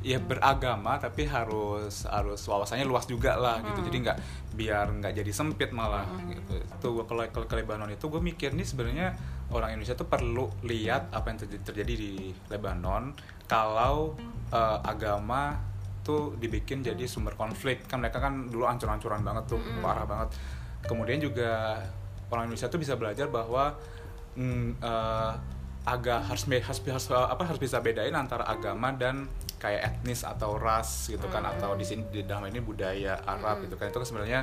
ya beragama tapi harus harus wawasannya luas juga lah gitu. Hmm. Jadi nggak biar nggak jadi sempit malah gitu. Tuh gua kalau kalau ke Lebanon itu gue mikir nih sebenarnya orang Indonesia tuh perlu lihat apa yang terjadi, terjadi di Lebanon kalau eh, agama tuh dibikin jadi sumber konflik. Kan mereka kan dulu ancur-ancuran banget tuh parah banget. Kemudian juga orang Indonesia tuh bisa belajar bahwa mm, eh, agak harus, harus harus apa harus bisa bedain antara agama dan kayak etnis atau ras gitu kan atau di sini di dalam ini budaya Arab gitu kan. Itu kan sebenarnya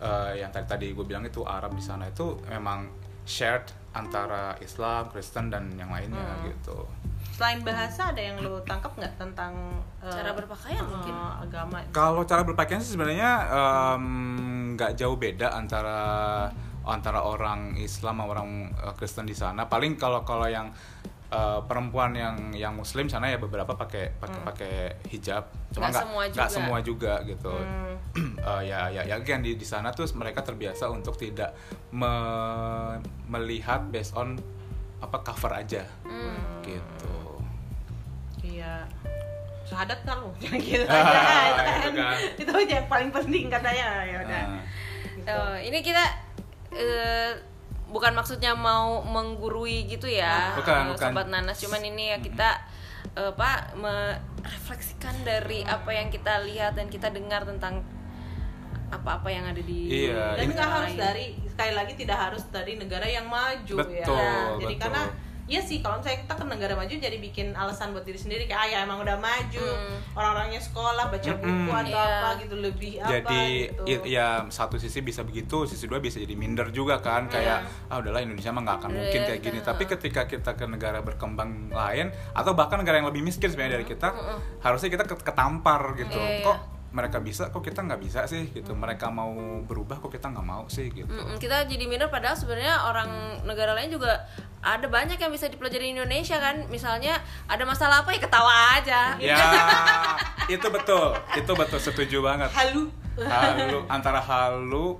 eh, yang tadi tadi gue bilang itu Arab di sana itu memang shared antara Islam, Kristen dan yang lainnya gitu. selain bahasa ada yang lo tangkap nggak tentang eh, Cara berpakaian eh, mungkin. agama Kalau cara berpakaian sih sebenarnya em, nggak jauh beda antara antara orang Islam sama orang eh, Kristen di sana. Paling kalau kalau yang eh, perempuan yang yang Muslim sana ya beberapa pakai pakai pakai hijab. Cuma Nggak nggak semua nggak juga. semua juga gitu. Hmm. <clears throat> Eh, ya ya ya kan di di sana tuh mereka terbiasa untuk tidak me- melihat based on apa cover aja Hmm. gitu. iya syahadat kan <laughs> gitu <laughs> Ah, aja itu itu kan kan. itu aja yang paling penting katanya ya udah Nah, Gitu. Oh, ini kita eh, bukan maksudnya mau menggurui gitu ya, Bukan, eh, bukan. sobat nanas. Cuman ini ya kita eh, apa merefleksikan dari apa yang kita lihat dan kita dengar tentang apa-apa yang ada di Iya, dan ini- nggak harus dari sekali lagi tidak harus dari negara yang maju Betul, ya jadi betul. karena Iya sih, kalau misalnya kita ke negara maju jadi bikin alasan buat diri sendiri kayak ah ya emang udah maju, Hmm. orang-orangnya sekolah baca buku Mm-mm. atau Iya. apa gitu lebih apa jadi gitu. i- ya satu sisi bisa begitu sisi dua bisa jadi minder juga kan kayak ah udahlah Indonesia mah nggak akan Udah mungkin ya, kayak gini tapi ketika kita ke negara berkembang lain atau bahkan negara yang lebih miskin sebenarnya dari kita harusnya kita ket- ketampar gitu Iya, iya. kok mereka bisa kok kita nggak bisa sih gitu. Mereka mau berubah kok kita nggak mau sih gitu. Mm-mm, kita jadi minder padahal sebenarnya orang negara lain juga ada banyak yang bisa dipelajari di Indonesia kan. Misalnya ada masalah apa ya ketawa aja. Ya itu betul itu betul setuju banget. Halu. Halu antara halu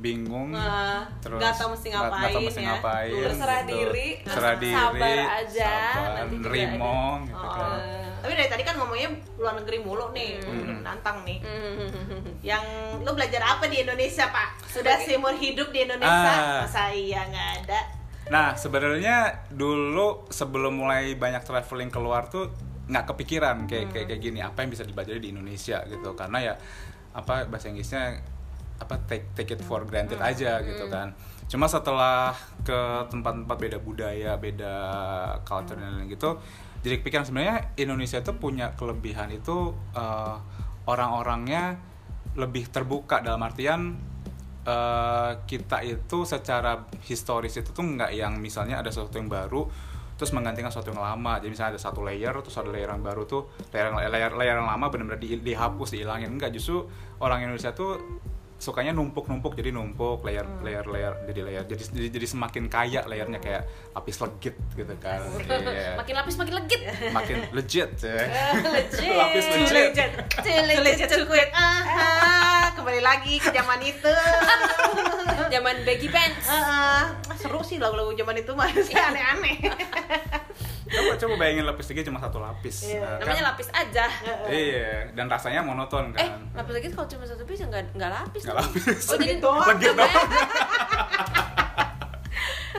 bingung Nah, terus nggak tahu mesti nggak- nggak tahu ngapain mesti ya. ngapain Berserah gitu. diri, Berserah terus diri sabar aja, sabar, rimong gitu Oh, kan. tapi dari tadi kan ngomongnya luar negeri mulu nih Hmm. nantang nih. Mm. yang lu belajar apa di Indonesia pak? Sudah seumur hidup di Indonesia? Ah. masa iya nggak ada? Nah, sebenarnya dulu sebelum mulai banyak traveling keluar tuh nggak kepikiran kayak kayak kayak gini apa yang bisa dipelajari di Indonesia gitu. Karena ya apa bahasa Inggrisnya apa take take it for granted aja gitu kan. Cuma setelah ke tempat-tempat beda budaya, beda culture dan lain gitu, jadi kepikiran sebenarnya Indonesia tuh punya kelebihan itu eh, orang-orangnya lebih terbuka dalam artian eh, kita itu secara historis itu tuh nggak yang misalnya ada sesuatu yang baru terus menggantikan sesuatu yang lama. Jadi misalnya ada satu layer terus ada layer yang baru tuh layer layer, layer yang lama benar-benar di- dihapus dihilangin. Enggak justru orang Indonesia tuh sukanya numpuk-numpuk jadi numpuk layer layer layer jadi layer jadi, jadi jadi semakin kaya layernya kayak lapis legit gitu kan Iya. makin lapis makin legit makin legit ya legit Lapis legit. legit. Too legit Too legit quit. Ah, kembali lagi ke zaman itu. <laughs> zaman baggy pants Ah, ah. seru sih lagu-lagu zaman itu masih aneh-aneh. <laughs> coba coba bayangin lapis legit cuma satu lapis Iya. Nah, kan- namanya lapis aja iya dan rasanya monoton eh kan lapis legit kalau cuma satu piece ya nggak nggak lapis Nggak lapis. oh jadi Legit doang. Legit doang. <laughs>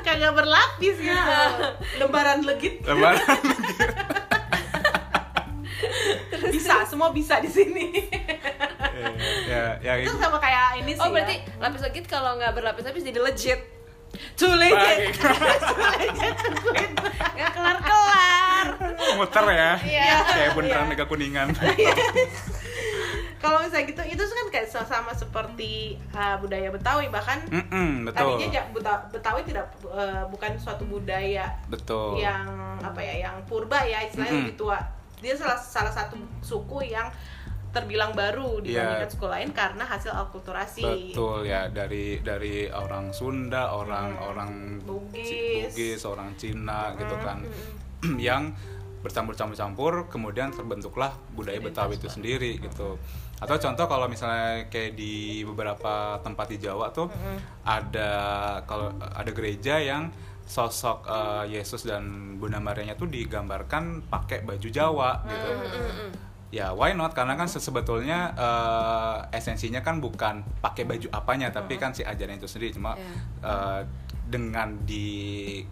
Kagak berlapis gitu. Lembaran legit. Lebaran <laughs> Bisa, semua bisa di sini. ya ya itu gitu. sama kayak ini sih. oh berarti ya. lapis legit kalau nggak berlapis-lapis jadi legit too legit. Baik. <laughs> nggak kelar kelar muter ya Iya. kayak beneran Iya. mega kuningan <laughs> Kalau misalnya gitu, itu kan kayak sama seperti uh, budaya Betawi bahkan Mm-mm, betul tadinya ja- Beta- Betawi tidak uh, bukan suatu budaya betul yang apa ya yang purba ya istilahnya Mm-mm. lebih tua dia salah salah satu suku yang terbilang baru dibandingkan Iya. suku lain karena hasil akulturasi. Betul ya. Dari dari orang Sunda, orang orang Bugis. Bugis, orang Cina gitu kan, <clears throat> yang bercampur-campur-campur, kemudian terbentuklah budaya Betawi itu sendiri gitu. Atau contoh kalau misalnya kayak di beberapa tempat di Jawa tuh ada kalau ada gereja yang sosok eh, Yesus dan Bunda Marianya tuh digambarkan pakai baju Jawa gitu ya why not? Karena kan se- sebetulnya eh, esensinya kan bukan pakai baju apanya tapi kan si ajaran itu sendiri. Cuma Iya. eh, dengan di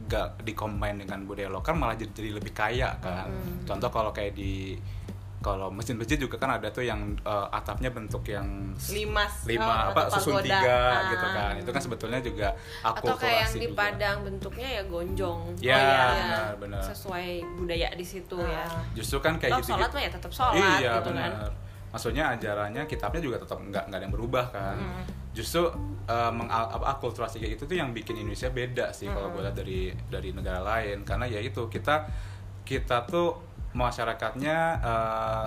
ga, di combine dengan budaya lokal malah jadi, jadi lebih kaya kan. Contoh kalau kayak di kalau masjid-masjid juga kan ada tuh yang eh, atapnya bentuk yang Limas, lima oh, apa susun pagoda. tiga Ah. gitu kan itu kan sebetulnya juga atau kayak yang akulturasi di juga. Padang bentuknya ya gonjong Ya, Oh, iya. benar, benar. sesuai budaya di situ ya Ah. justru kan kayak Tetap gitu sholat mah ya tetap sholat iya gitu kan benar maksudnya ajarannya kitabnya juga tetap nggak nggak ada yang berubah kan Hmm. justru uh, mengal- apa, akulturasi kayak gitu tuh yang bikin Indonesia beda sih kalau Hmm. gue lihat dari dari negara lain karena ya itu kita kita tuh masyarakatnya uh,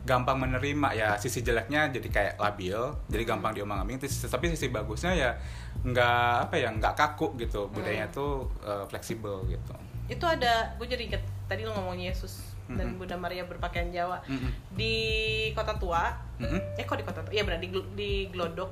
gampang menerima ya sisi jeleknya jadi kayak labil jadi Hmm. gampang diomong-omongin tapi sisi bagusnya ya nggak apa ya nggak kaku gitu budayanya Hmm. tuh uh, fleksibel gitu Itu ada, gue jadi inget tadi lu ngomong Yesus dan Mhm. Bunda Maria berpakaian Jawa Mm-mm. di Kota Tua. Mm-mm. Eh kok di Kota Tua? Iya benar di di Glodok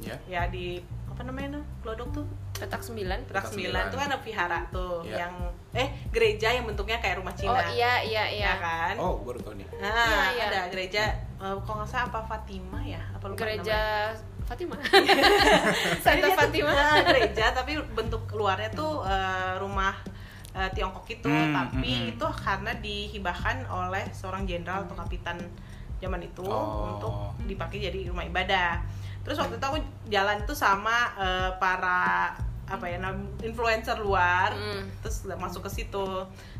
ya ya di apa namanya tuh? Glodok tuh petak sembilan Perak Sembilan tuh kan ada vihara tuh Iya. yang eh gereja yang bentuknya kayak rumah Cina. oh iya iya iya Ya kan? oh baru tau nih Nah, Iya, iya. ada gereja eh, kalau nggak salah apa Fatima ya? Apa lupa gereja Fatima namanya. <laughs> Santa Dia tuh, Fatima eh, gereja tapi bentuk luarnya tuh eh, rumah eh, Tiongkok itu, Hmm, tapi hmm, hmm. itu karena dihibahkan oleh seorang jenderal atau kapitan zaman itu Oh. untuk dipakai jadi rumah ibadah. Terus waktu itu aku jalan tuh sama eh, para apa ya influencer luar, Hmm. terus masuk ke situ,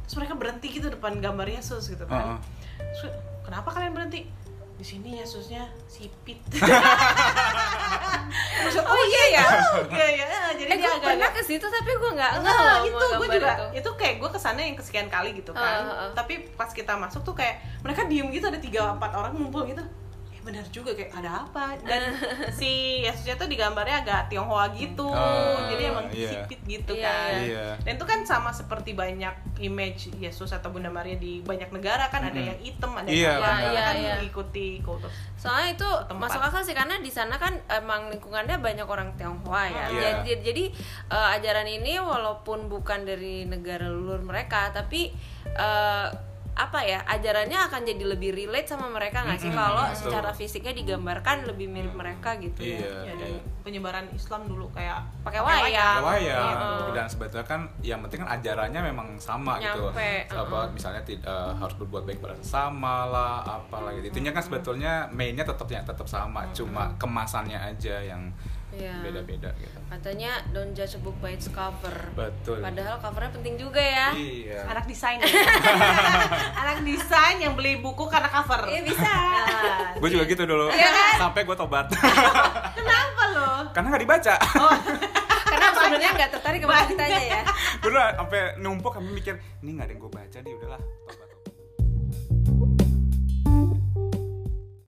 terus mereka berhenti gitu depan gambar Yesus gitu kan. Heeh. Terus, kenapa kalian berhenti? Di sini Yesusnya sipit. <laughs> Maksud, oh iya ya Iya ya, jadi eh dia agak pernah ke situ tapi gue nggak nggak Nah, itu gue juga itu. itu. kayak gue ke sana yang kesekian kali gitu kan. Ah, ah, ah. Tapi pas kita masuk tuh kayak mereka diem gitu ada tiga empat orang ngumpul gitu. Eh benar juga kayak ada apa? Dan <laughs> si Yesusnya tuh digambarnya agak Tionghoa gitu. Oh, jadi emang iya. sipit gitu Iya, kan. iya. Dan itu kan sama seperti banyak image Yesus atau Bunda Maria di banyak negara kan ada Mm-mm. yang hitam, ada Iya, yang apa benar. kan Iya, iya. mengikuti kultur. soalnya itu Tempat. masuk akal sih karena di sana kan emang lingkungannya banyak orang Tionghoa ya Iya. jadi, jadi eh, ajaran ini walaupun bukan dari negara leluhur mereka tapi eh, apa ya ajarannya akan jadi lebih relate sama mereka nggak sih? Kalau secara fisiknya digambarkan lebih mirip mereka gitu Iya. ya Ya, dan penyebaran Islam dulu kayak Pakai wayang. Ya wayang. Gitu. dan sebetulnya kan yang penting kan ajarannya memang sama gitu. Nyampe, apa misalnya tid- eh, harus berbuat baik pada sesama lah apalah gitu. Itunya kan sebetulnya mainnya tetap ya tetap sama. Cuma kemasannya aja yang Iya. beda-beda gitu. Katanya don't judge a book by its cover. Betul. Padahal covernya penting juga ya. Iya. Anak desain ya. <laughs> anak desain yang beli buku karena cover. Iya, bisa. <laughs> Nah, gue juga gitu. dulu. Iya kan? sampai gue tobat. <laughs> Kenapa lo? Karena nggak dibaca. Karena sebenarnya nggak tertarik sama ceritanya ya? Gue udah sampai numpuk kami mikir ini nggak ada yang gue baca nih udahlah tobat